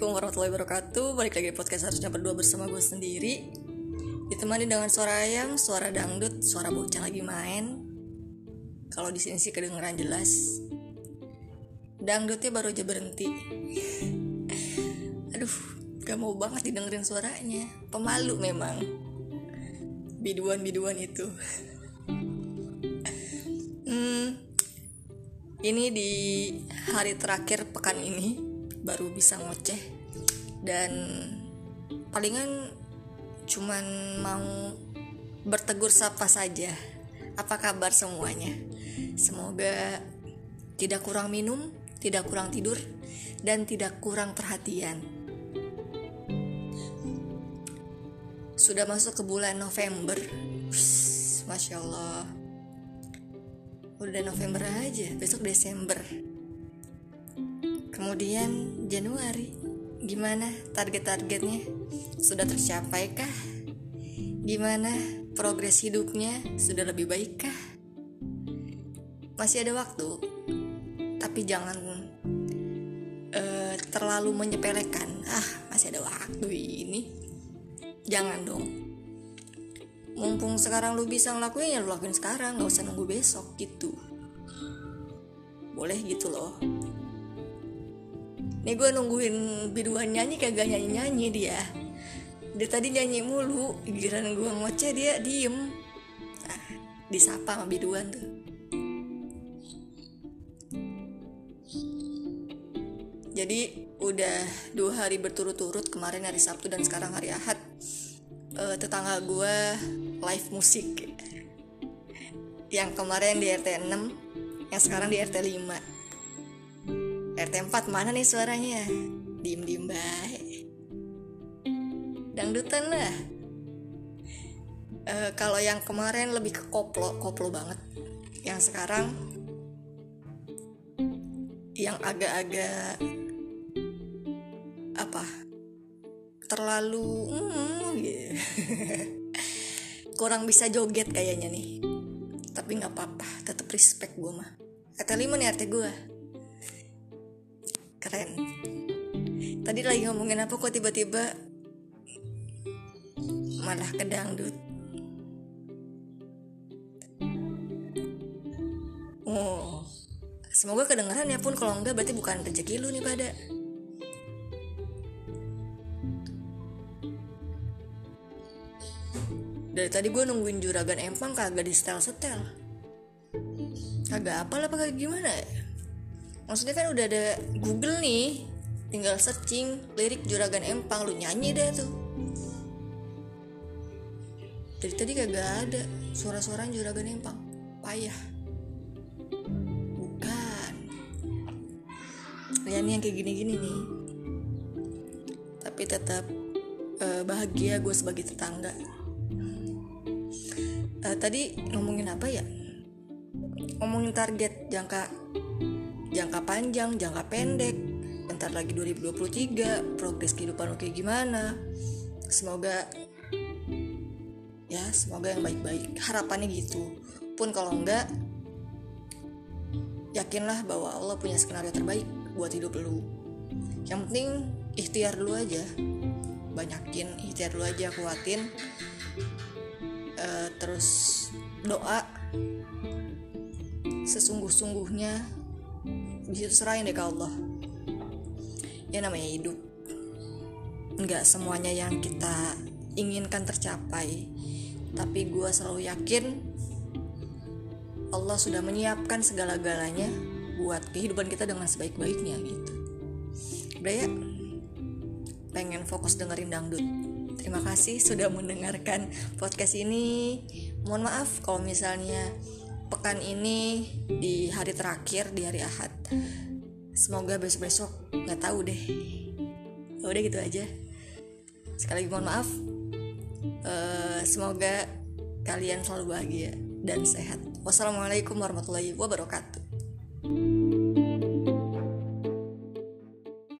Assalamualaikum warahmatullahi wabarakatuh. Balik lagi di podcast harusnya berdua bersama gue sendiri. Ditemani dengan suara ayam, suara dangdut, suara bocah lagi main. Kalau di sini sih kedengeran jelas. Dangdutnya baru aja berhenti. Aduh, gak mau banget didengerin suaranya. Pemalu memang. Biduan-biduan itu. Hmm, ini di hari terakhir pekan ini baru bisa ngoceh. Dan palingan cuman mau bertegur sapa saja. Apa kabar semuanya? Semoga tidak kurang minum tidak kurang tidur dan tidak kurang perhatian. Sudah masuk ke bulan November. Masya Allah. Udah November aja besok Desember Kemudian Januari, gimana target-targetnya? Sudah tercapai kah? Gimana progres hidupnya? Sudah lebih baik kah? Masih ada waktu, tapi jangan uh, terlalu menyepelekan. Ah, masih ada waktu ini. Jangan dong. Mumpung sekarang lu bisa ngelakuin ya lu lakuin sekarang, gak usah nunggu besok gitu. Boleh gitu loh. Nih gue nungguin biduan nyanyi kagak nyanyi-nyanyi dia. Dia tadi nyanyi mulu Giliran gue ngoceh dia diem. Nah, Disapa sama biduan tuh. Jadi udah dua hari berturut-turut Kemarin hari Sabtu dan sekarang hari Ahad uh, Tetangga gue live musik. Yang kemarin di RT 6 Yang sekarang di RT 5 RT 4 mana nih suaranya? Diem diem baik. Dangdutan lah. E, kalau yang kemarin lebih ke koplo, koplo banget. Yang sekarang yang agak-agak apa? Terlalu mm, gitu. kurang bisa joget kayaknya nih. Tapi nggak apa-apa, tetap respect gue mah. RT 5 nih RT gue tadi lagi ngomongin apa kok tiba-tiba malah ke dangdut oh semoga kedengeran ya pun. Kalau enggak berarti bukan rezeki lu nih pada dari tadi gue nungguin juragan empang kagak di setel setel kagak apa lah pakai gimana ya? Maksudnya kan udah ada Google nih tinggal searching lirik juragan empang lu nyanyi deh tuh. Dari tadi kagak ada suara-suara juragan empang. Payah. Bukan. Ya nih yang kayak gini-gini nih. Tapi tetap uh, bahagia gue sebagai tetangga. Uh, tadi ngomongin apa ya? Ngomongin target jangka jangka panjang, jangka pendek, bentar lagi 2023, progres kehidupan kayak gimana. Semoga ya, semoga yang baik-baik. Harapannya gitu. Pun kalau enggak yakinlah bahwa Allah punya skenario terbaik buat hidup lu. Yang penting ikhtiar dulu aja. Banyakin ikhtiar dulu aja kuatin. Uh, terus doa sesungguh-sungguhnya bisa serahin deh ke Allah ya namanya hidup. Nggak semuanya yang kita inginkan tercapai. Tapi gue selalu yakin Allah sudah menyiapkan segala-galanya buat kehidupan kita dengan sebaik-baiknya gitu. Udah ya? Pengen fokus dengerin dangdut. Terima kasih sudah mendengarkan podcast ini. Mohon maaf kalau misalnya pekan ini di hari terakhir di hari Ahad. Semoga besok-besok nggak tahu deh. Ya udah gitu aja. Sekali lagi mohon maaf. Uh, semoga kalian selalu bahagia dan sehat. Wassalamualaikum warahmatullahi wabarakatuh.